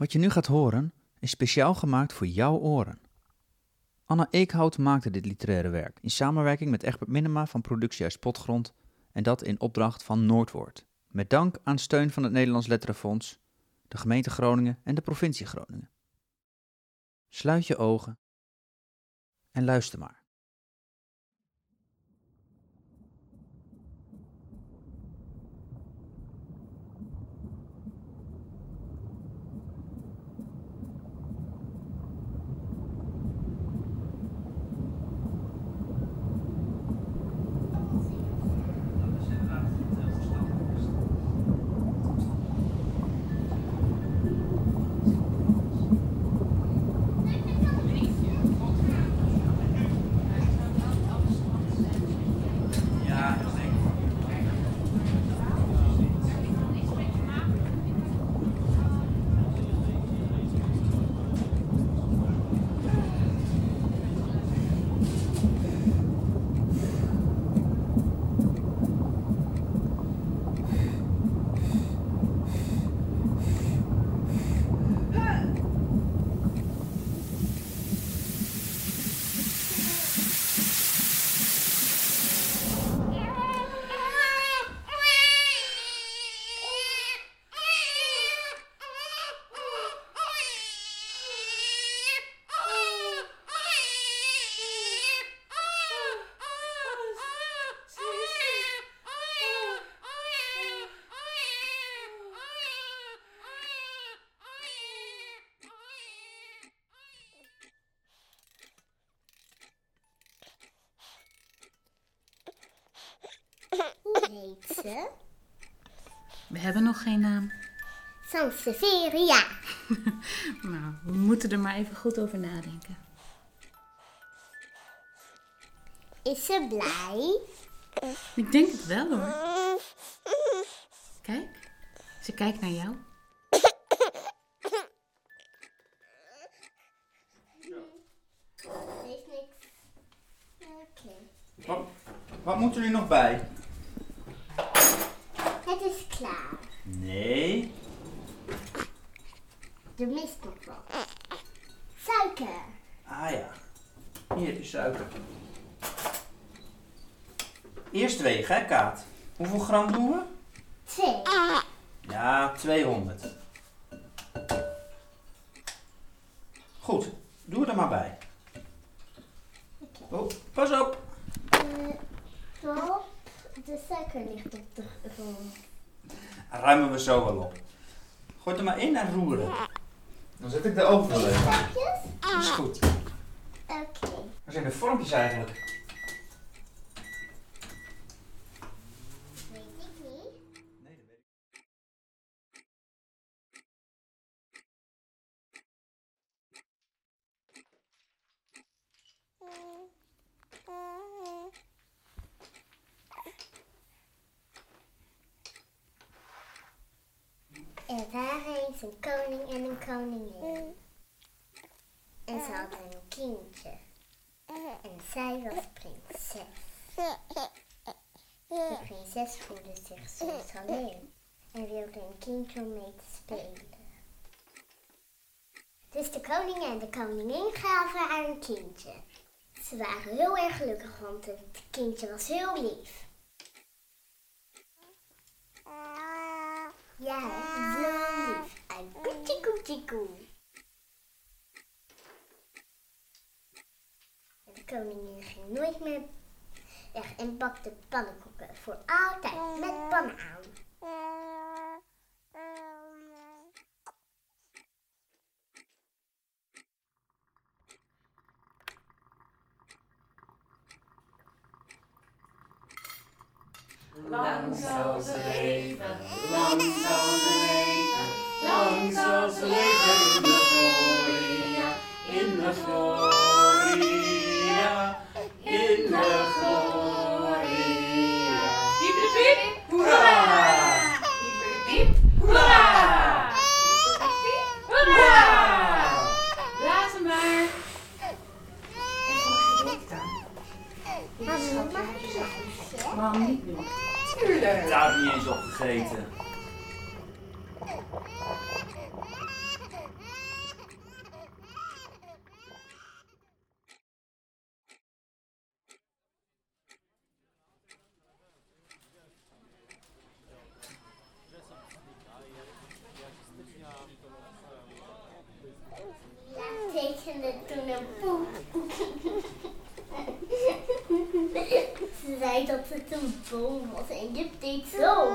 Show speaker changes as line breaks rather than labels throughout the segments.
Wat je nu gaat horen is speciaal gemaakt voor jouw oren. Anna Eekhout maakte dit literaire werk in samenwerking met Egbert Minema van Productiehuis Potgrond en dat in opdracht van Noordwoord. Met dank aan steun van het Nederlands Letterenfonds, de gemeente Groningen en de provincie Groningen. Sluit je ogen en luister maar.
Heet ze?
We hebben nog geen naam.
Sansevieria.
Nou, we moeten er maar even goed over nadenken.
Is ze blij?
Ik denk het wel hoor. Kijk, ze kijkt naar jou.
Heeft niks. Oké.
Wat, wat moet er nu nog bij?
Het is klaar.
Nee.
Er mist nog wat. Suiker.
Ah ja. Hier is suiker. Eerst wegen, hè, Kaat? Hoeveel gram doen we?
Twee.
Ja, 200. Goed, doe er maar bij. Oh, pas op.
De suiker ligt op de grond.
Ruimen we zo wel op. Gooi er maar in en roeren.
Dan zet ik de oven wel even.
Dat is goed.
Oké.
Waar zijn de vormpjes eigenlijk?
Weet ik niet.
Nee, weet ik.
Er waren eens een koning en een koningin. En ze hadden een kindje. En zij was prinses. De prinses voelde zich soms alleen en wilde een kindje om mee te spelen. Dus de koning en de koningin gaven haar een kindje. Ze waren heel erg gelukkig, want het kindje was heel lief. Ja, zo lief. En koetje koetje koe. Koningin ging nooit meer weg en bakte pannenkoeken voor altijd met pannen aan.
Lang zal ze leven, lang zal ze leven, lang zal ze leven in de gloria, in de gloria, in de gloria. Piep, piep, piep, hoera! Piep, piep, piep, hoera! Piep, piep, piep, hoera! Blaas hem maar. En voor gewicht dan.
Mama, mag ik nog een
Mam, niet doen.
Tuurlijk.
Daar heb ik niet eens op gegeten.
Ja, tekende toen een poep. Ze zei dat het een boom was en je deed zo.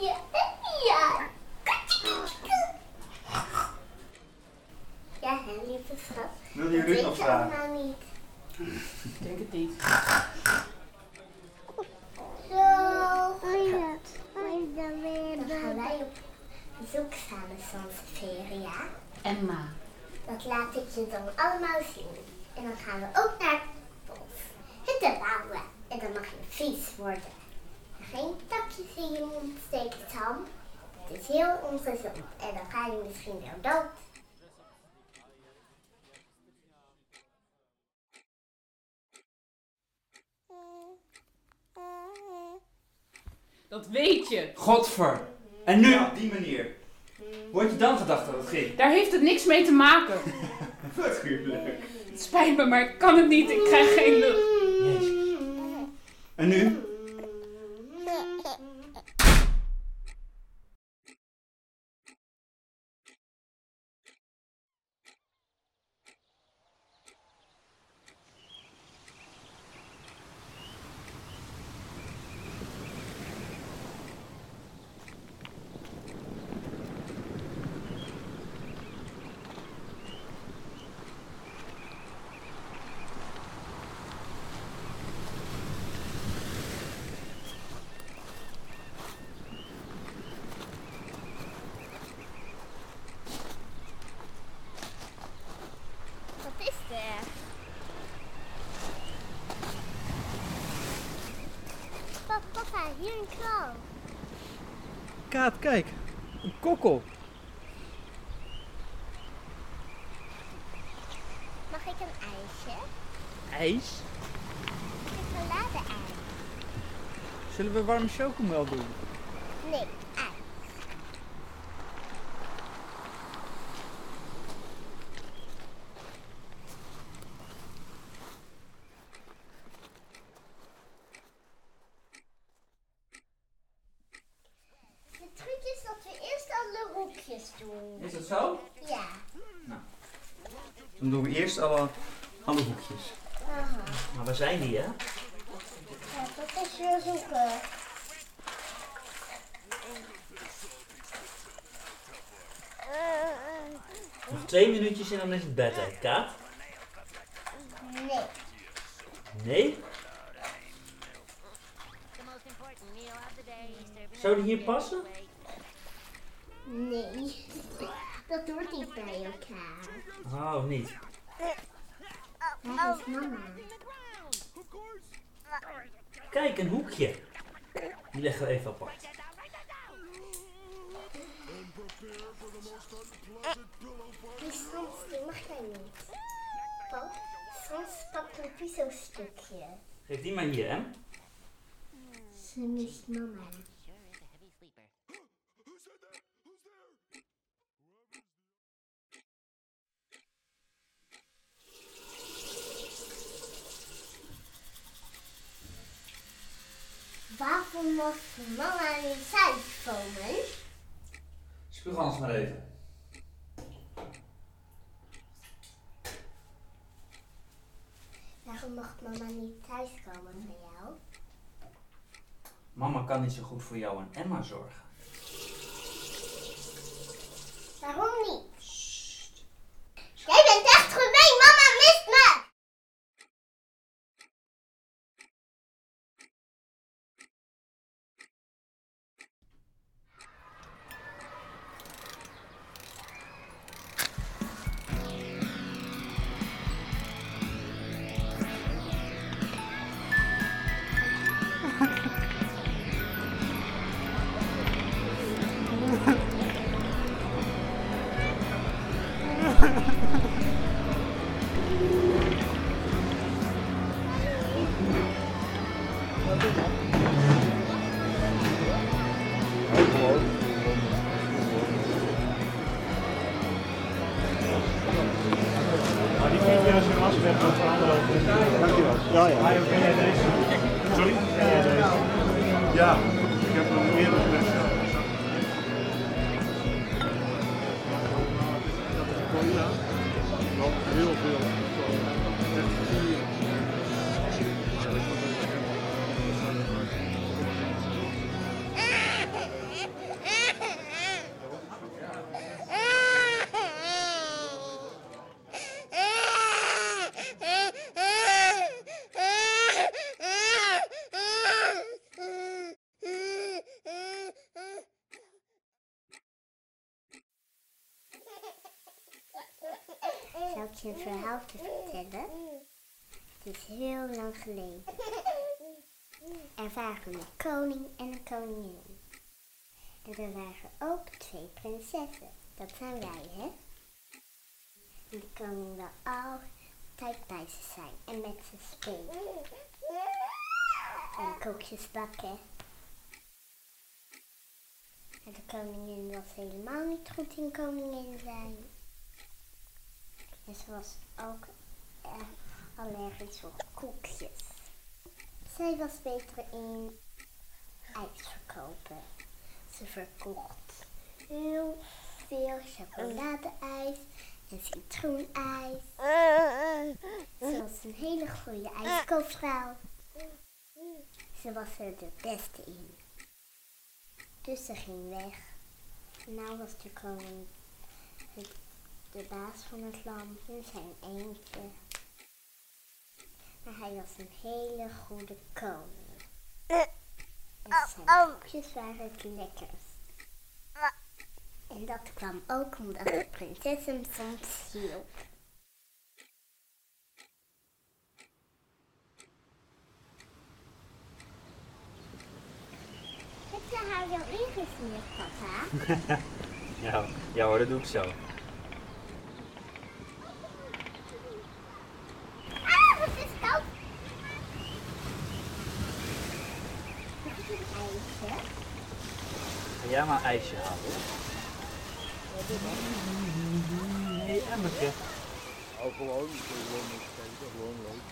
Ja, ja. Ja, hè, lieve schat.
Wil je nog vragen?
niet.
Ik denk het niet.
Zo. Dan gaan wij op bezoek samen Sanseveria. ja?
Emma.
Dat laat ik je dan allemaal zien. En dan gaan we ook naar het bos. Hutten bouwen. En dan mag je vies worden. En geen takjes in je mond steken, Sam. Het is heel ongezond. En dan ga je misschien wel dood.
Dat weet je.
Godver. En nu?
Ja, op die manier.
Hoe had je dan gedacht dat het ging?
Daar heeft het niks mee te maken.
Natuurlijk.
Het spijt me, maar ik kan het niet. Ik krijg geen lucht.
Jezus. En nu?
Wat is er? Papa, papa, hier een klauw.
Kaat, kijk. Een kokkel.
Mag ik een ijsje?
IJs?
Chocolade-ijs.
Zullen we warme chocomel doen?
Nee, ijs. De truc is dat we eerst alle hoekjes doen.
Is dat zo?
Ja.
Dan doen we eerst alle, alle hoekjes.
Aha.
Maar waar zijn die, hè?
Ja, dat is weer zoeken.
Nog twee minuutjes en dan is het bedtijd. Kaat?
Nee.
Nee? Zou die hier passen?
Nee. Dat hoort niet bij elkaar.
Oh, niet.
Waar is mama?
Kijk, een hoekje. Die leggen we even apart.
Die Frans, die mag jij niet. Pap, Frans pakt een piezelstukje.
Geef die maar hier, hè?
Ze mist mama. Waarom mocht mama niet thuis komen?
Spuug anders maar even.
Waarom mocht mama niet thuiskomen bij jou?
Mama kan niet zo goed voor jou en Emma zorgen.
Ja,
je een verhaal vertellen? Het is heel lang geleden. Er waren een koning en een koningin. En er waren ook twee prinsessen. Dat zijn wij, hè? En de koning wil altijd bij ze zijn en met ze spelen. En kookjes bakken. En de koningin was helemaal niet goed in koningin zijn. En ze was ook erg allergisch voor koekjes. Zij was beter in ijs verkopen. Ze verkocht heel veel chocoladeijs en citroenijs. Ze was een hele goede ijskoopvrouw. Ze was er de beste in. Dus ze ging weg. Nou was de koning de baas van het land in zijn eentje. Maar hij was een hele goede koning. En zijn koekjes waren het lekkerst. En dat kwam ook omdat de prinses hem soms hielp. Heb je haar wel ingesmeerd, papa?
Ja, ja hoor, dat doe ik zo.
Ah, wat is koud! Mag ik een ijsje?
Ga jij maar een ijsje halen. Nee, emmertje.
Oh, gewoon. Gewoon leuk.